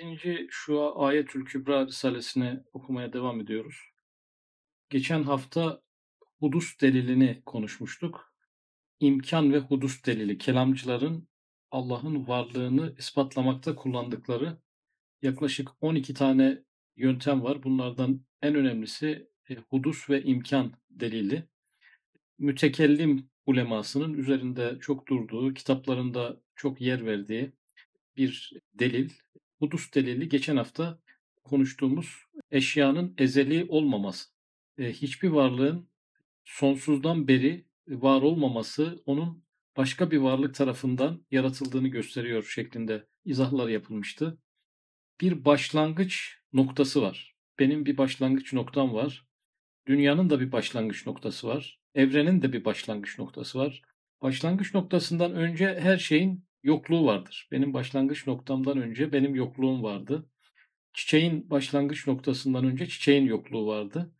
7. şu Ayetül Kübra Risalesini okumaya devam ediyoruz. Geçen hafta hudus delilini konuşmuştuk. İmkan ve hudus delili, kelamcıların Allah'ın varlığını ispatlamakta kullandıkları yaklaşık 12 tane yöntem var. Bunlardan en önemlisi e, hudus ve imkan delili. Mütekellim ulemasının üzerinde çok durduğu, kitaplarında çok yer verdiği bir delil. Hudus delili geçen hafta konuştuğumuz eşyanın ezeli olmaması. E, hiçbir varlığın sonsuzdan beri var olmaması onun başka bir varlık tarafından yaratıldığını gösteriyor şeklinde izahlar yapılmıştı. Bir başlangıç noktası var. Benim bir başlangıç noktam var. Dünyanın da bir başlangıç noktası var. Evrenin de bir başlangıç noktası var. Başlangıç noktasından önce her şeyin yokluğu vardır. Benim başlangıç noktamdan önce benim yokluğum vardı. Çiçeğin başlangıç noktasından önce çiçeğin yokluğu vardı.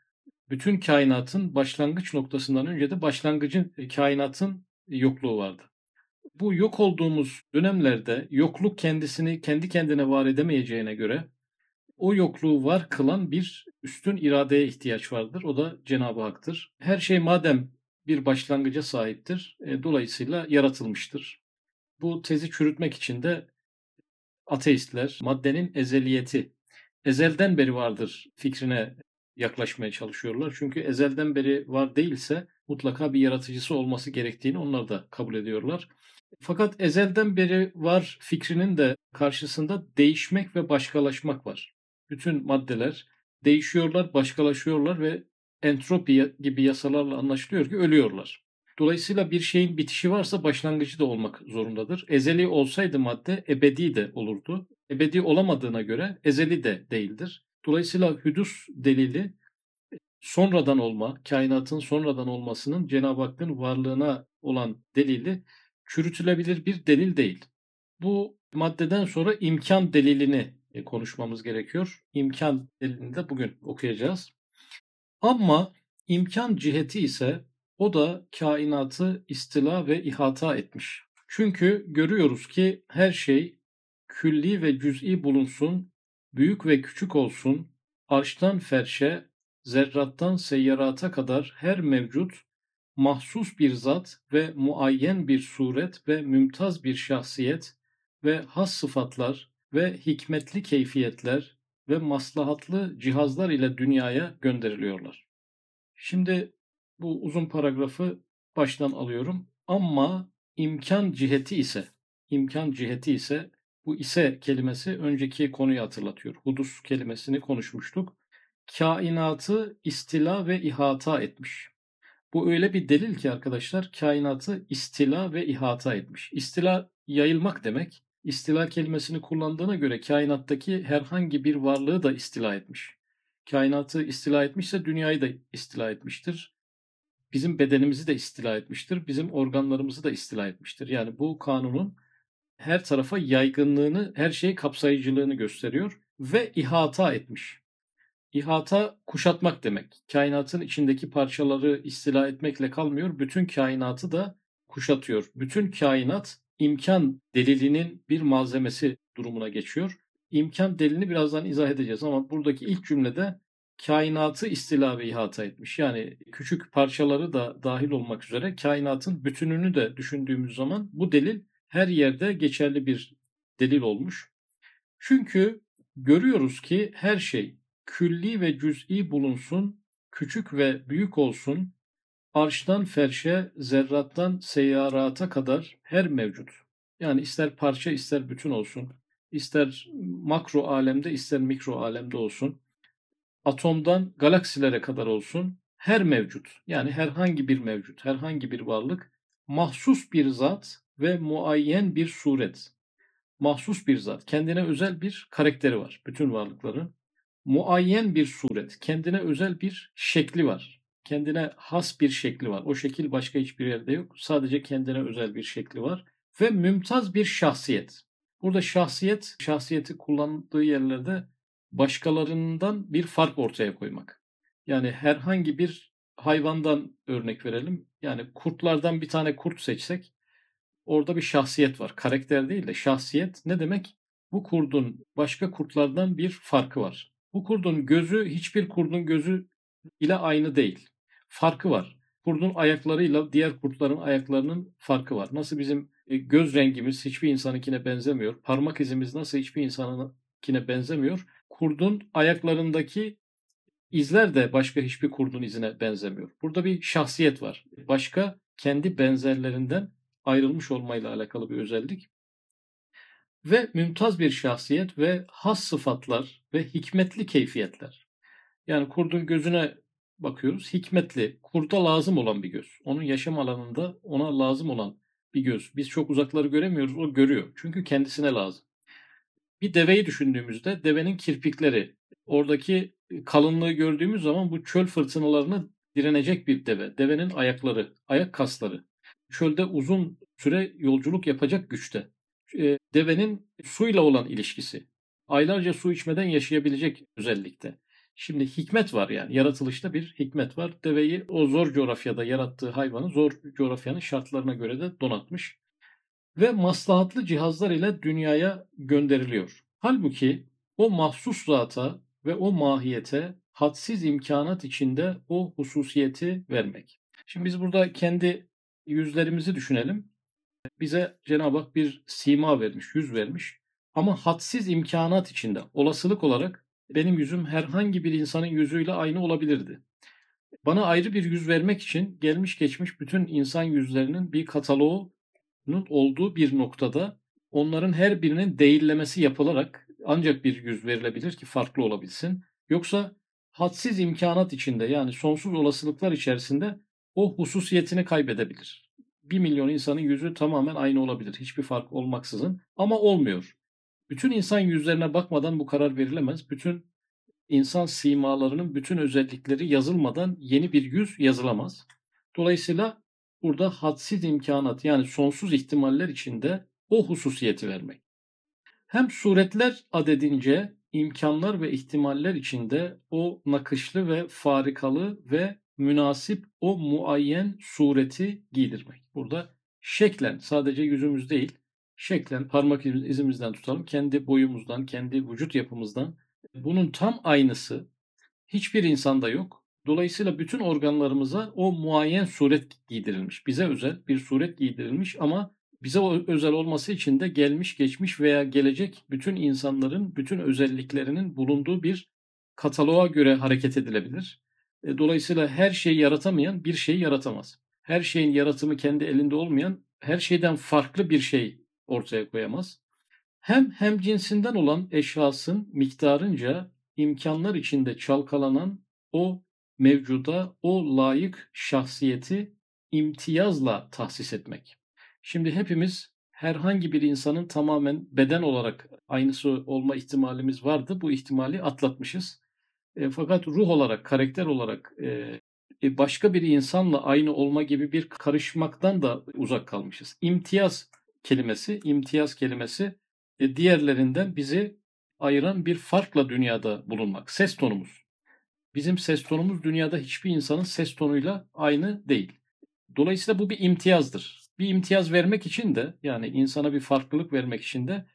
Bütün kainatın başlangıç noktasından önce de başlangıcın e, kainatın yokluğu vardı. Bu yok olduğumuz dönemlerde yokluk kendisini kendi kendine var edemeyeceğine göre o yokluğu var kılan bir üstün iradeye ihtiyaç vardır. O da Cenab-ı Hak'tır. Her şey madem bir başlangıca sahiptir, e, dolayısıyla yaratılmıştır. Bu tezi çürütmek için de ateistler maddenin ezeliyeti, ezelden beri vardır fikrine yaklaşmaya çalışıyorlar. Çünkü ezelden beri var değilse mutlaka bir yaratıcısı olması gerektiğini onlar da kabul ediyorlar. Fakat ezelden beri var fikrinin de karşısında değişmek ve başkalaşmak var. Bütün maddeler değişiyorlar, başkalaşıyorlar ve entropi gibi yasalarla anlaşılıyor ki ölüyorlar. Dolayısıyla bir şeyin bitişi varsa başlangıcı da olmak zorundadır. Ezeli olsaydı madde ebedi de olurdu. Ebedi olamadığına göre ezeli de değildir. Dolayısıyla hüdus delili sonradan olma, kainatın sonradan olmasının Cenab-ı Hakk'ın varlığına olan delili çürütülebilir bir delil değil. Bu maddeden sonra imkan delilini e, konuşmamız gerekiyor. İmkan delilini de bugün okuyacağız. Ama imkan ciheti ise o da kainatı istila ve ihata etmiş. Çünkü görüyoruz ki her şey külli ve cüz'i bulunsun, büyük ve küçük olsun, arştan ferşe, zerrattan seyyarata kadar her mevcut, mahsus bir zat ve muayyen bir suret ve mümtaz bir şahsiyet ve has sıfatlar ve hikmetli keyfiyetler ve maslahatlı cihazlar ile dünyaya gönderiliyorlar. Şimdi bu uzun paragrafı baştan alıyorum. Ama imkan ciheti ise, imkan ciheti ise bu ise kelimesi önceki konuyu hatırlatıyor. Hudus kelimesini konuşmuştuk. Kainatı istila ve ihata etmiş. Bu öyle bir delil ki arkadaşlar kainatı istila ve ihata etmiş. İstila yayılmak demek. İstila kelimesini kullandığına göre kainattaki herhangi bir varlığı da istila etmiş. Kainatı istila etmişse dünyayı da istila etmiştir bizim bedenimizi de istila etmiştir. Bizim organlarımızı da istila etmiştir. Yani bu kanunun her tarafa yaygınlığını, her şeyi kapsayıcılığını gösteriyor ve ihata etmiş. İhata kuşatmak demek. Kainatın içindeki parçaları istila etmekle kalmıyor. Bütün kainatı da kuşatıyor. Bütün kainat imkan delilinin bir malzemesi durumuna geçiyor. İmkan delilini birazdan izah edeceğiz ama buradaki ilk cümlede kainatı istila ve ihata etmiş. Yani küçük parçaları da dahil olmak üzere kainatın bütününü de düşündüğümüz zaman bu delil her yerde geçerli bir delil olmuş. Çünkü görüyoruz ki her şey külli ve cüz'i bulunsun, küçük ve büyük olsun, arştan ferşe, zerrattan seyyarata kadar her mevcut. Yani ister parça ister bütün olsun, ister makro alemde ister mikro alemde olsun atomdan galaksilere kadar olsun her mevcut yani herhangi bir mevcut, herhangi bir varlık mahsus bir zat ve muayyen bir suret. Mahsus bir zat, kendine özel bir karakteri var bütün varlıkların. Muayyen bir suret, kendine özel bir şekli var. Kendine has bir şekli var. O şekil başka hiçbir yerde yok. Sadece kendine özel bir şekli var. Ve mümtaz bir şahsiyet. Burada şahsiyet, şahsiyeti kullandığı yerlerde başkalarından bir fark ortaya koymak. Yani herhangi bir hayvandan örnek verelim. Yani kurtlardan bir tane kurt seçsek orada bir şahsiyet var. Karakter değil de şahsiyet ne demek? bu kurdun başka kurtlardan bir farkı var. Bu kurdun gözü hiçbir kurdun gözü ile aynı değil. Farkı var. Kurdun ayaklarıyla diğer kurtların ayaklarının farkı var. Nasıl bizim e, göz rengimiz hiçbir insanınkine benzemiyor. Parmak izimiz nasıl hiçbir insanınkine benzemiyor. Kurdun ayaklarındaki izler de başka hiçbir kurdun izine benzemiyor. Burada bir şahsiyet var. Başka kendi benzerlerinden ayrılmış olmayla alakalı bir özellik. Ve mümtaz bir şahsiyet ve has sıfatlar ve hikmetli keyfiyetler. Yani kurdun gözüne bakıyoruz. Hikmetli, kurda lazım olan bir göz. Onun yaşam alanında ona lazım olan bir göz. Biz çok uzakları göremiyoruz, o görüyor. Çünkü kendisine lazım. Bir deveyi düşündüğümüzde devenin kirpikleri, oradaki kalınlığı gördüğümüz zaman bu çöl fırtınalarına direnecek bir deve. Devenin ayakları, ayak kasları. Çölde uzun süre yolculuk yapacak güçte. Devenin suyla olan ilişkisi. Aylarca su içmeden yaşayabilecek özellikte. Şimdi hikmet var yani yaratılışta bir hikmet var. Deveyi o zor coğrafyada yarattığı hayvanı zor coğrafyanın şartlarına göre de donatmış. Ve maslahatlı cihazlar ile dünyaya gönderiliyor. Halbuki o mahsus zata ve o mahiyete hadsiz imkanat içinde o hususiyeti vermek. Şimdi biz burada kendi yüzlerimizi düşünelim. Bize Cenab-ı Hak bir sima vermiş, yüz vermiş. Ama hadsiz imkanat içinde olasılık olarak benim yüzüm herhangi bir insanın yüzüyle aynı olabilirdi. Bana ayrı bir yüz vermek için gelmiş geçmiş bütün insan yüzlerinin bir kataloğunun olduğu bir noktada onların her birinin değillemesi yapılarak ancak bir yüz verilebilir ki farklı olabilsin. Yoksa hadsiz imkanat içinde yani sonsuz olasılıklar içerisinde o hususiyetini kaybedebilir. Bir milyon insanın yüzü tamamen aynı olabilir. Hiçbir fark olmaksızın ama olmuyor. Bütün insan yüzlerine bakmadan bu karar verilemez. Bütün insan simalarının bütün özellikleri yazılmadan yeni bir yüz yazılamaz. Dolayısıyla burada hadsiz imkanat yani sonsuz ihtimaller içinde o hususiyeti vermek. Hem suretler adedince imkanlar ve ihtimaller içinde o nakışlı ve farikalı ve münasip o muayyen sureti giydirmek. Burada şeklen sadece yüzümüz değil, şeklen parmak izimizden tutalım, kendi boyumuzdan, kendi vücut yapımızdan bunun tam aynısı hiçbir insanda yok. Dolayısıyla bütün organlarımıza o muayyen suret giydirilmiş. Bize özel bir suret giydirilmiş ama bize özel olması için de gelmiş, geçmiş veya gelecek bütün insanların bütün özelliklerinin bulunduğu bir kataloğa göre hareket edilebilir. E, dolayısıyla her şeyi yaratamayan bir şeyi yaratamaz. Her şeyin yaratımı kendi elinde olmayan her şeyden farklı bir şey ortaya koyamaz. Hem hem cinsinden olan eşyasın miktarınca imkanlar içinde çalkalanan o mevcuda o layık şahsiyeti imtiyazla tahsis etmek. Şimdi hepimiz herhangi bir insanın tamamen beden olarak aynısı olma ihtimalimiz vardı. Bu ihtimali atlatmışız. E, fakat ruh olarak, karakter olarak e, e başka bir insanla aynı olma gibi bir karışmaktan da uzak kalmışız. İmtiyaz kelimesi, imtiyaz kelimesi e, diğerlerinden bizi ayıran bir farkla dünyada bulunmak. Ses tonumuz. Bizim ses tonumuz dünyada hiçbir insanın ses tonuyla aynı değil. Dolayısıyla bu bir imtiyazdır. Bir imtiyaz vermek için de yani insana bir farklılık vermek için de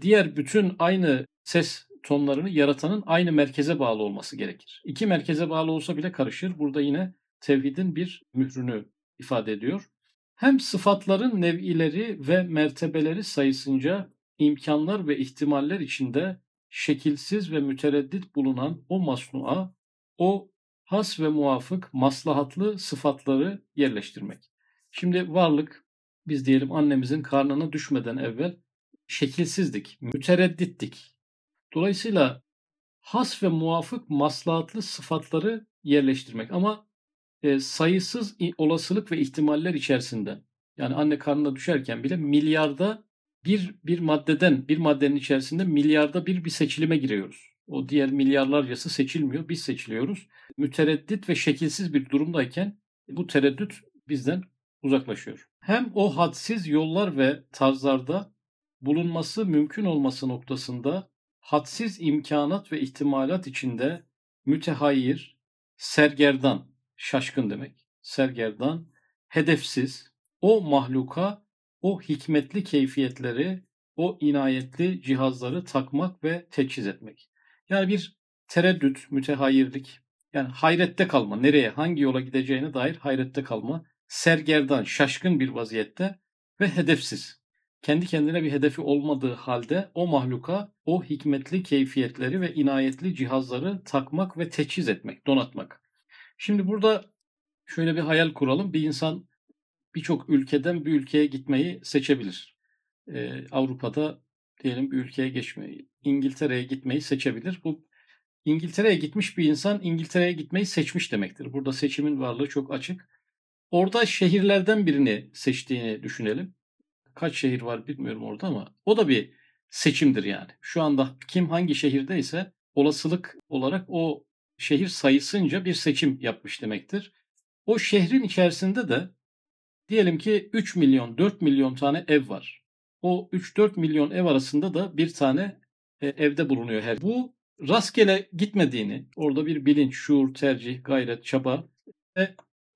diğer bütün aynı ses tonlarını yaratanın aynı merkeze bağlı olması gerekir. İki merkeze bağlı olsa bile karışır. Burada yine tevhidin bir mührünü ifade ediyor. Hem sıfatların nev'ileri ve mertebeleri sayısınca imkanlar ve ihtimaller içinde şekilsiz ve mütereddit bulunan o masnua, o has ve muvafık maslahatlı sıfatları yerleştirmek. Şimdi varlık, biz diyelim annemizin karnına düşmeden evvel şekilsizdik, mütereddittik. Dolayısıyla has ve muvafık maslahatlı sıfatları yerleştirmek ama e, sayısız olasılık ve ihtimaller içerisinde yani anne karnına düşerken bile milyarda bir bir maddeden bir maddenin içerisinde milyarda bir bir seçilime giriyoruz. O diğer milyarlarcası seçilmiyor. Biz seçiliyoruz. Mütereddit ve şekilsiz bir durumdayken bu tereddüt bizden uzaklaşıyor. Hem o hadsiz yollar ve tarzlarda bulunması mümkün olması noktasında hadsiz imkanat ve ihtimalat içinde mütehayyir, sergerdan, şaşkın demek, sergerdan, hedefsiz, o mahluka o hikmetli keyfiyetleri o inayetli cihazları takmak ve teçhiz etmek. Yani bir tereddüt, mütehayirlik, yani hayrette kalma, nereye, hangi yola gideceğine dair hayrette kalma, sergerdan, şaşkın bir vaziyette ve hedefsiz. Kendi kendine bir hedefi olmadığı halde o mahluka o hikmetli keyfiyetleri ve inayetli cihazları takmak ve teçhiz etmek, donatmak. Şimdi burada şöyle bir hayal kuralım. Bir insan birçok ülkeden bir ülkeye gitmeyi seçebilir. Ee, Avrupa'da diyelim bir ülkeye geçmeyi, İngiltere'ye gitmeyi seçebilir. Bu İngiltere'ye gitmiş bir insan İngiltere'ye gitmeyi seçmiş demektir. Burada seçimin varlığı çok açık. Orada şehirlerden birini seçtiğini düşünelim. Kaç şehir var bilmiyorum orada ama o da bir seçimdir yani. Şu anda kim hangi şehirdeyse olasılık olarak o şehir sayısınca bir seçim yapmış demektir. O şehrin içerisinde de diyelim ki 3 milyon 4 milyon tane ev var. O 3-4 milyon ev arasında da bir tane e, evde bulunuyor her. Bu rastgele gitmediğini, orada bir bilinç, şuur, tercih, gayret, çaba ve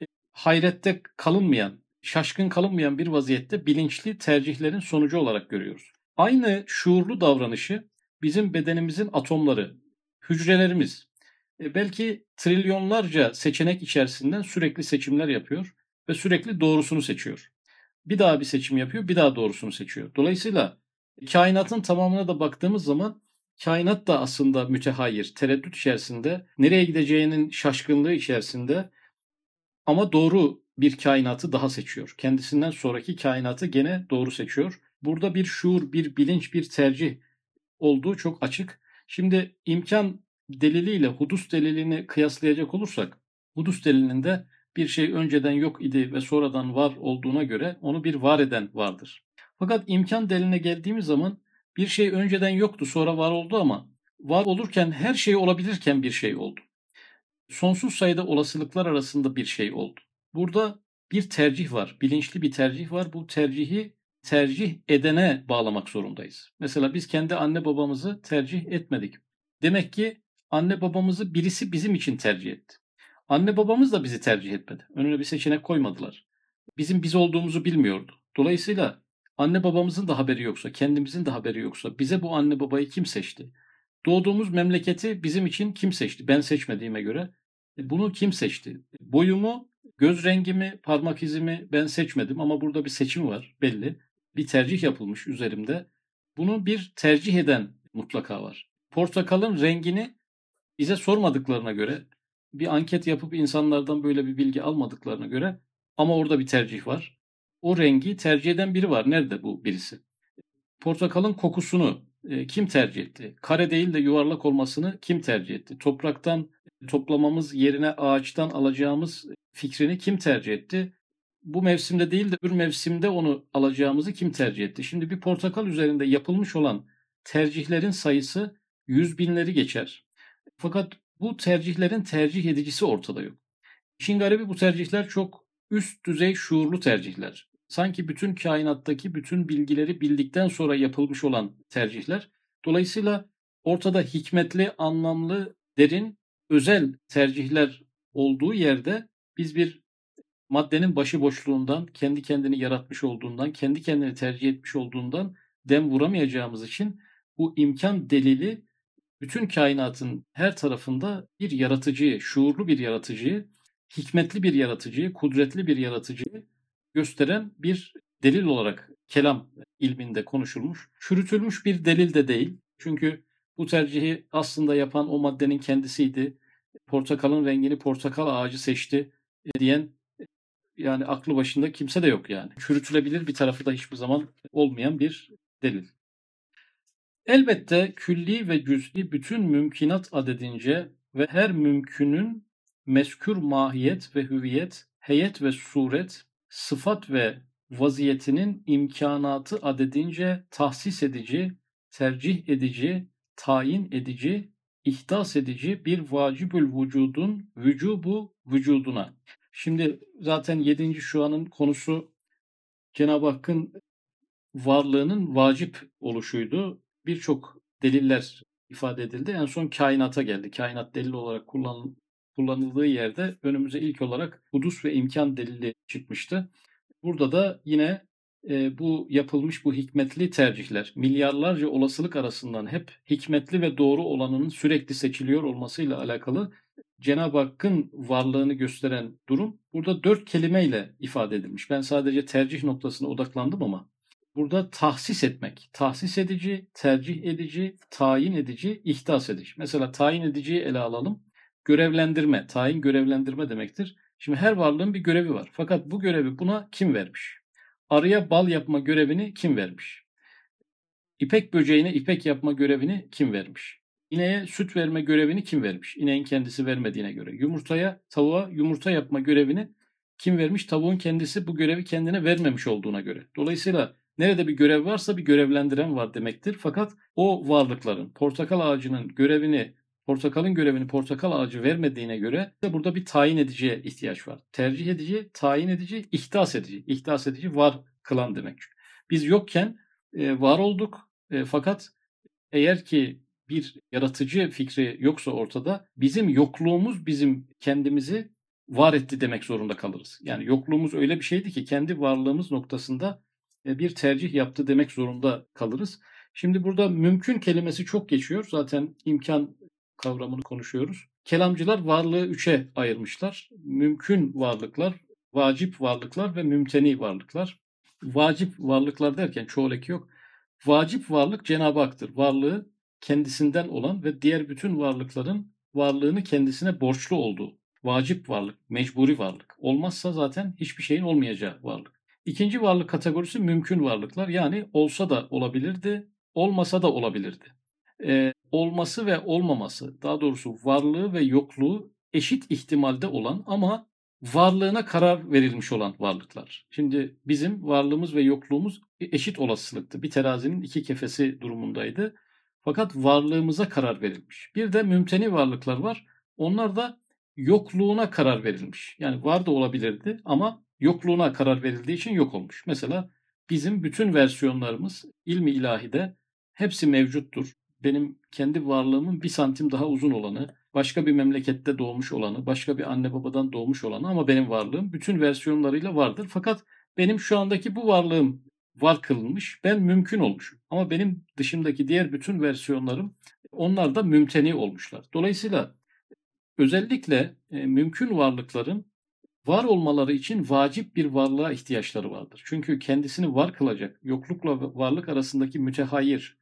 e, hayrette kalınmayan, şaşkın kalınmayan bir vaziyette bilinçli tercihlerin sonucu olarak görüyoruz. Aynı şuurlu davranışı bizim bedenimizin atomları, hücrelerimiz, e, belki trilyonlarca seçenek içerisinden sürekli seçimler yapıyor ve sürekli doğrusunu seçiyor. Bir daha bir seçim yapıyor, bir daha doğrusunu seçiyor. Dolayısıyla kainatın tamamına da baktığımız zaman kainat da aslında mütehayir, tereddüt içerisinde, nereye gideceğinin şaşkınlığı içerisinde ama doğru bir kainatı daha seçiyor. Kendisinden sonraki kainatı gene doğru seçiyor. Burada bir şuur, bir bilinç, bir tercih olduğu çok açık. Şimdi imkan deliliyle hudus delilini kıyaslayacak olursak, hudus delilinde bir şey önceden yok idi ve sonradan var olduğuna göre onu bir var eden vardır. Fakat imkan deliline geldiğimiz zaman bir şey önceden yoktu sonra var oldu ama var olurken her şey olabilirken bir şey oldu. Sonsuz sayıda olasılıklar arasında bir şey oldu. Burada bir tercih var, bilinçli bir tercih var. Bu tercihi tercih edene bağlamak zorundayız. Mesela biz kendi anne babamızı tercih etmedik. Demek ki anne babamızı birisi bizim için tercih etti. Anne babamız da bizi tercih etmedi. Önüne bir seçenek koymadılar. Bizim biz olduğumuzu bilmiyordu. Dolayısıyla anne babamızın da haberi yoksa, kendimizin de haberi yoksa bize bu anne babayı kim seçti? Doğduğumuz memleketi bizim için kim seçti? Ben seçmediğime göre. E, bunu kim seçti? Boyumu, göz rengimi, parmak izimi ben seçmedim ama burada bir seçim var belli. Bir tercih yapılmış üzerimde. Bunu bir tercih eden mutlaka var. Portakalın rengini bize sormadıklarına göre bir anket yapıp insanlardan böyle bir bilgi almadıklarına göre ama orada bir tercih var. O rengi tercih eden biri var. Nerede bu birisi? Portakalın kokusunu e, kim tercih etti? Kare değil de yuvarlak olmasını kim tercih etti? Topraktan toplamamız yerine ağaçtan alacağımız fikrini kim tercih etti? Bu mevsimde değil de bir mevsimde onu alacağımızı kim tercih etti? Şimdi bir portakal üzerinde yapılmış olan tercihlerin sayısı yüz binleri geçer. Fakat bu tercihlerin tercih edicisi ortada yok. İşin garibi bu tercihler çok üst düzey şuurlu tercihler. Sanki bütün kainattaki bütün bilgileri bildikten sonra yapılmış olan tercihler. Dolayısıyla ortada hikmetli, anlamlı, derin, özel tercihler olduğu yerde biz bir maddenin başıboşluğundan, kendi kendini yaratmış olduğundan, kendi kendini tercih etmiş olduğundan dem vuramayacağımız için bu imkan delili bütün kainatın her tarafında bir yaratıcıyı, şuurlu bir yaratıcıyı, hikmetli bir yaratıcıyı, kudretli bir yaratıcıyı gösteren bir delil olarak kelam ilminde konuşulmuş. Çürütülmüş bir delil de değil. Çünkü bu tercihi aslında yapan o maddenin kendisiydi. Portakalın rengini portakal ağacı seçti diyen yani aklı başında kimse de yok yani. Çürütülebilir bir tarafı da hiçbir zaman olmayan bir delil. Elbette külli ve cüz'i bütün mümkinat adedince ve her mümkünün meskür mahiyet ve hüviyet, heyet ve suret, sıfat ve vaziyetinin imkanatı adedince tahsis edici, tercih edici, tayin edici, ihdas edici bir vacibül vücudun vücubu vücuduna. Şimdi zaten 7. şu anın konusu Cenab-ı Hakk'ın varlığının vacip oluşuydu birçok deliller ifade edildi. En son kainata geldi. Kainat delil olarak kullan, kullanıldığı yerde önümüze ilk olarak hudus ve imkan delili çıkmıştı. Burada da yine e, bu yapılmış bu hikmetli tercihler, milyarlarca olasılık arasından hep hikmetli ve doğru olanının sürekli seçiliyor olmasıyla alakalı Cenab-ı Hakk'ın varlığını gösteren durum burada dört kelimeyle ifade edilmiş. Ben sadece tercih noktasına odaklandım ama burada tahsis etmek, tahsis edici, tercih edici, tayin edici, ihtas edici. Mesela tayin ediciyi ele alalım. Görevlendirme, tayin görevlendirme demektir. Şimdi her varlığın bir görevi var. Fakat bu görevi buna kim vermiş? Arıya bal yapma görevini kim vermiş? İpek böceğine ipek yapma görevini kim vermiş? İneğe süt verme görevini kim vermiş? İneğin kendisi vermediğine göre. Yumurtaya, tavuğa yumurta yapma görevini kim vermiş? Tavuğun kendisi bu görevi kendine vermemiş olduğuna göre. Dolayısıyla nerede bir görev varsa bir görevlendiren var demektir. Fakat o varlıkların portakal ağacının görevini portakalın görevini portakal ağacı vermediğine göre de burada bir tayin ediciye ihtiyaç var. Tercih edici, tayin edici, ihtas edici. İhtas edici var kılan demek. Biz yokken e, var olduk e, fakat eğer ki bir yaratıcı fikri yoksa ortada bizim yokluğumuz bizim kendimizi var etti demek zorunda kalırız. Yani yokluğumuz öyle bir şeydi ki kendi varlığımız noktasında bir tercih yaptı demek zorunda kalırız. Şimdi burada mümkün kelimesi çok geçiyor. Zaten imkan kavramını konuşuyoruz. Kelamcılar varlığı üçe ayırmışlar. Mümkün varlıklar, vacip varlıklar ve mümteni varlıklar. Vacip varlıklar derken çoğul eki yok. Vacip varlık Cenab-ı Hak'tır. Varlığı kendisinden olan ve diğer bütün varlıkların varlığını kendisine borçlu olduğu. Vacip varlık, mecburi varlık. Olmazsa zaten hiçbir şeyin olmayacağı varlık. İkinci varlık kategorisi mümkün varlıklar. Yani olsa da olabilirdi, olmasa da olabilirdi. Ee, olması ve olmaması, daha doğrusu varlığı ve yokluğu eşit ihtimalde olan ama varlığına karar verilmiş olan varlıklar. Şimdi bizim varlığımız ve yokluğumuz eşit olasılıktı. Bir terazinin iki kefesi durumundaydı. Fakat varlığımıza karar verilmiş. Bir de mümteni varlıklar var. Onlar da yokluğuna karar verilmiş. Yani var da olabilirdi ama yokluğuna karar verildiği için yok olmuş. Mesela bizim bütün versiyonlarımız ilmi ilahide hepsi mevcuttur benim kendi varlığımın bir santim daha uzun olanı, başka bir memlekette doğmuş olanı, başka bir anne babadan doğmuş olanı ama benim varlığım bütün versiyonlarıyla vardır. Fakat benim şu andaki bu varlığım var kılınmış, ben mümkün olmuşum. Ama benim dışımdaki diğer bütün versiyonlarım onlar da mümteni olmuşlar. Dolayısıyla özellikle e, mümkün varlıkların var olmaları için vacip bir varlığa ihtiyaçları vardır. Çünkü kendisini var kılacak, yoklukla varlık arasındaki mütehayir,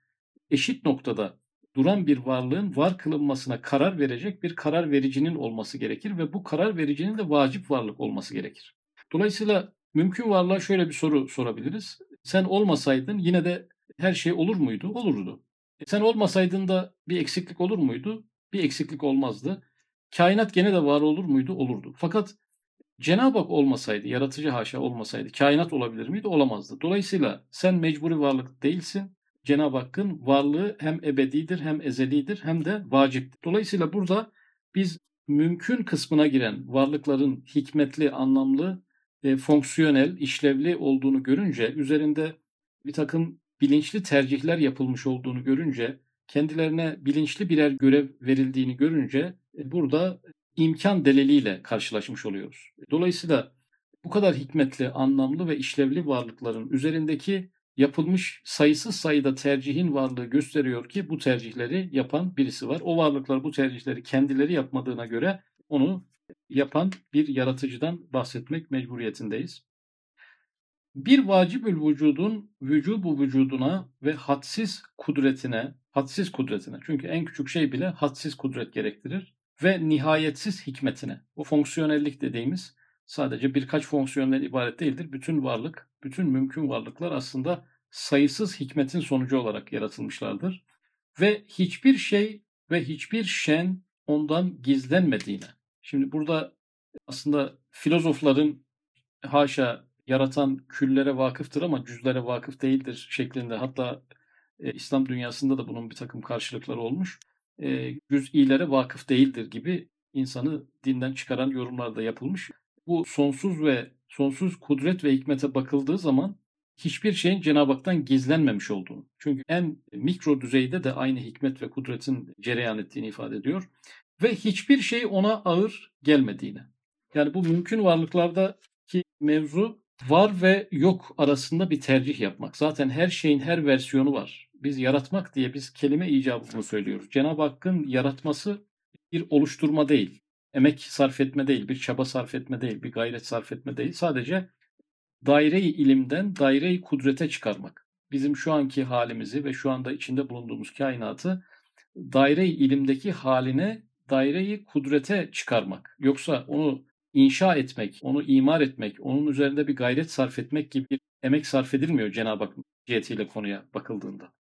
eşit noktada duran bir varlığın var kılınmasına karar verecek bir karar vericinin olması gerekir ve bu karar vericinin de vacip varlık olması gerekir. Dolayısıyla mümkün varlığa şöyle bir soru sorabiliriz. Sen olmasaydın yine de her şey olur muydu? Olurdu. E, sen olmasaydın da bir eksiklik olur muydu? Bir eksiklik olmazdı. Kainat gene de var olur muydu? Olurdu. Fakat Cenab-ı Hak olmasaydı, yaratıcı haşa olmasaydı kainat olabilir miydi? Olamazdı. Dolayısıyla sen mecburi varlık değilsin. Cenab-ı Hakk'ın varlığı hem ebedidir hem ezelidir hem de vaciptir. Dolayısıyla burada biz mümkün kısmına giren varlıkların hikmetli, anlamlı, e, fonksiyonel, işlevli olduğunu görünce, üzerinde bir takım bilinçli tercihler yapılmış olduğunu görünce, kendilerine bilinçli birer görev verildiğini görünce e, burada imkan deliliyle karşılaşmış oluyoruz. Dolayısıyla bu kadar hikmetli, anlamlı ve işlevli varlıkların üzerindeki yapılmış sayısız sayıda tercihin varlığı gösteriyor ki bu tercihleri yapan birisi var. O varlıklar bu tercihleri kendileri yapmadığına göre onu yapan bir yaratıcıdan bahsetmek mecburiyetindeyiz. Bir vacibül vücudun vücubu vücuduna ve hadsiz kudretine, hadsiz kudretine çünkü en küçük şey bile hadsiz kudret gerektirir ve nihayetsiz hikmetine. O fonksiyonellik dediğimiz sadece birkaç fonksiyonel ibaret değildir. Bütün varlık, bütün mümkün varlıklar aslında sayısız hikmetin sonucu olarak yaratılmışlardır. Ve hiçbir şey ve hiçbir şen ondan gizlenmediğine. Şimdi burada aslında filozofların haşa yaratan küllere vakıftır ama cüzlere vakıf değildir şeklinde hatta e, İslam dünyasında da bunun bir takım karşılıkları olmuş. E, cüz'ilere vakıf değildir gibi insanı dinden çıkaran yorumlar da yapılmış bu sonsuz ve sonsuz kudret ve hikmete bakıldığı zaman hiçbir şeyin Cenab-ı Hak'tan gizlenmemiş olduğunu. Çünkü en mikro düzeyde de aynı hikmet ve kudretin cereyan ettiğini ifade ediyor. Ve hiçbir şey ona ağır gelmediğini. Yani bu mümkün varlıklardaki mevzu var ve yok arasında bir tercih yapmak. Zaten her şeyin her versiyonu var. Biz yaratmak diye biz kelime icabını söylüyoruz. Cenab-ı Hakk'ın yaratması bir oluşturma değil, emek sarf etme değil, bir çaba sarf etme değil, bir gayret sarf etme değil. Sadece daire-i ilimden daire-i kudrete çıkarmak. Bizim şu anki halimizi ve şu anda içinde bulunduğumuz kainatı daire-i ilimdeki haline daire-i kudrete çıkarmak. Yoksa onu inşa etmek, onu imar etmek, onun üzerinde bir gayret sarf etmek gibi bir emek sarf edilmiyor Cenab-ı Hak cihetiyle konuya bakıldığında.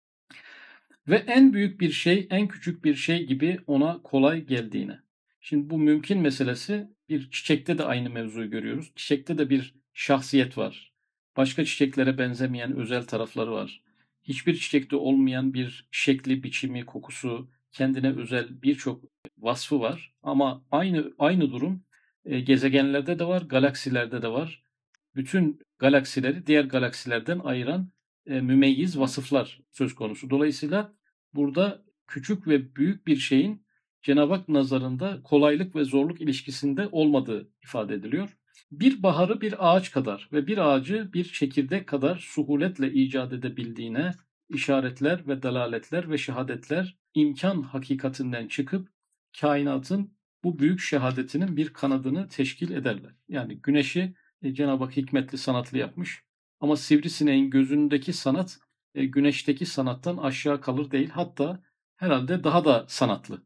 Ve en büyük bir şey, en küçük bir şey gibi ona kolay geldiğine. Şimdi bu mümkün meselesi bir çiçekte de aynı mevzuyu görüyoruz. Çiçekte de bir şahsiyet var. Başka çiçeklere benzemeyen özel tarafları var. Hiçbir çiçekte olmayan bir şekli, biçimi, kokusu, kendine özel birçok vasfı var. Ama aynı aynı durum e, gezegenlerde de var, galaksilerde de var. Bütün galaksileri diğer galaksilerden ayıran e, mümeyyiz vasıflar söz konusu. Dolayısıyla burada küçük ve büyük bir şeyin Cenab-ı Hak nazarında kolaylık ve zorluk ilişkisinde olmadığı ifade ediliyor. Bir baharı bir ağaç kadar ve bir ağacı bir çekirdek kadar suhuletle icat edebildiğine işaretler ve dalaletler ve şehadetler imkan hakikatinden çıkıp kainatın bu büyük şehadetinin bir kanadını teşkil ederler. Yani güneşi e, Cenab-ı Hak hikmetli sanatlı yapmış. Ama sivrisineğin gözündeki sanat e, güneşteki sanattan aşağı kalır değil. Hatta herhalde daha da sanatlı.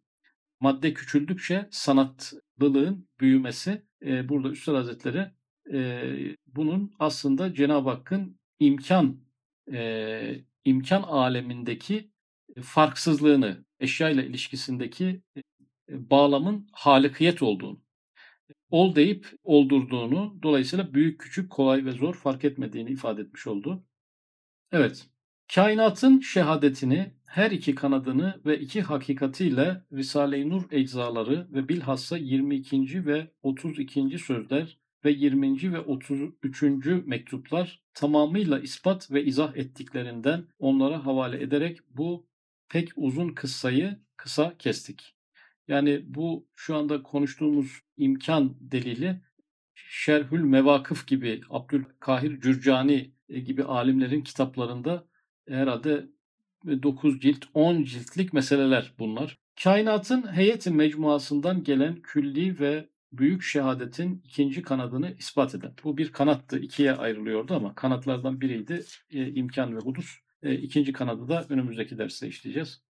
Madde küçüldükçe sanatlılığın büyümesi e, burada Üstad Hazretleri e, bunun aslında Cenab-ı Hakk'ın imkan e, imkan alemindeki farksızlığını, eşya ile ilişkisindeki e, bağlamın halikiyet olduğunu, ol deyip oldurduğunu, dolayısıyla büyük, küçük, kolay ve zor fark etmediğini ifade etmiş oldu. Evet, kainatın şehadetini, her iki kanadını ve iki hakikatiyle Risale-i Nur eczaları ve bilhassa 22. ve 32. sözler ve 20. ve 33. mektuplar tamamıyla ispat ve izah ettiklerinden onlara havale ederek bu pek uzun kıssayı kısa kestik. Yani bu şu anda konuştuğumuz imkan delili Şerhül Mevakıf gibi Abdülkahir Cürcani e, gibi alimlerin kitaplarında herhalde 9 cilt 10 ciltlik meseleler bunlar. Kainatın heyeti mecmuasından gelen külli ve büyük şehadetin ikinci kanadını ispat eden. Bu bir kanattı, ikiye ayrılıyordu ama kanatlardan biriydi e, imkan ve hudus. E, ikinci kanadı da önümüzdeki derste işleyeceğiz.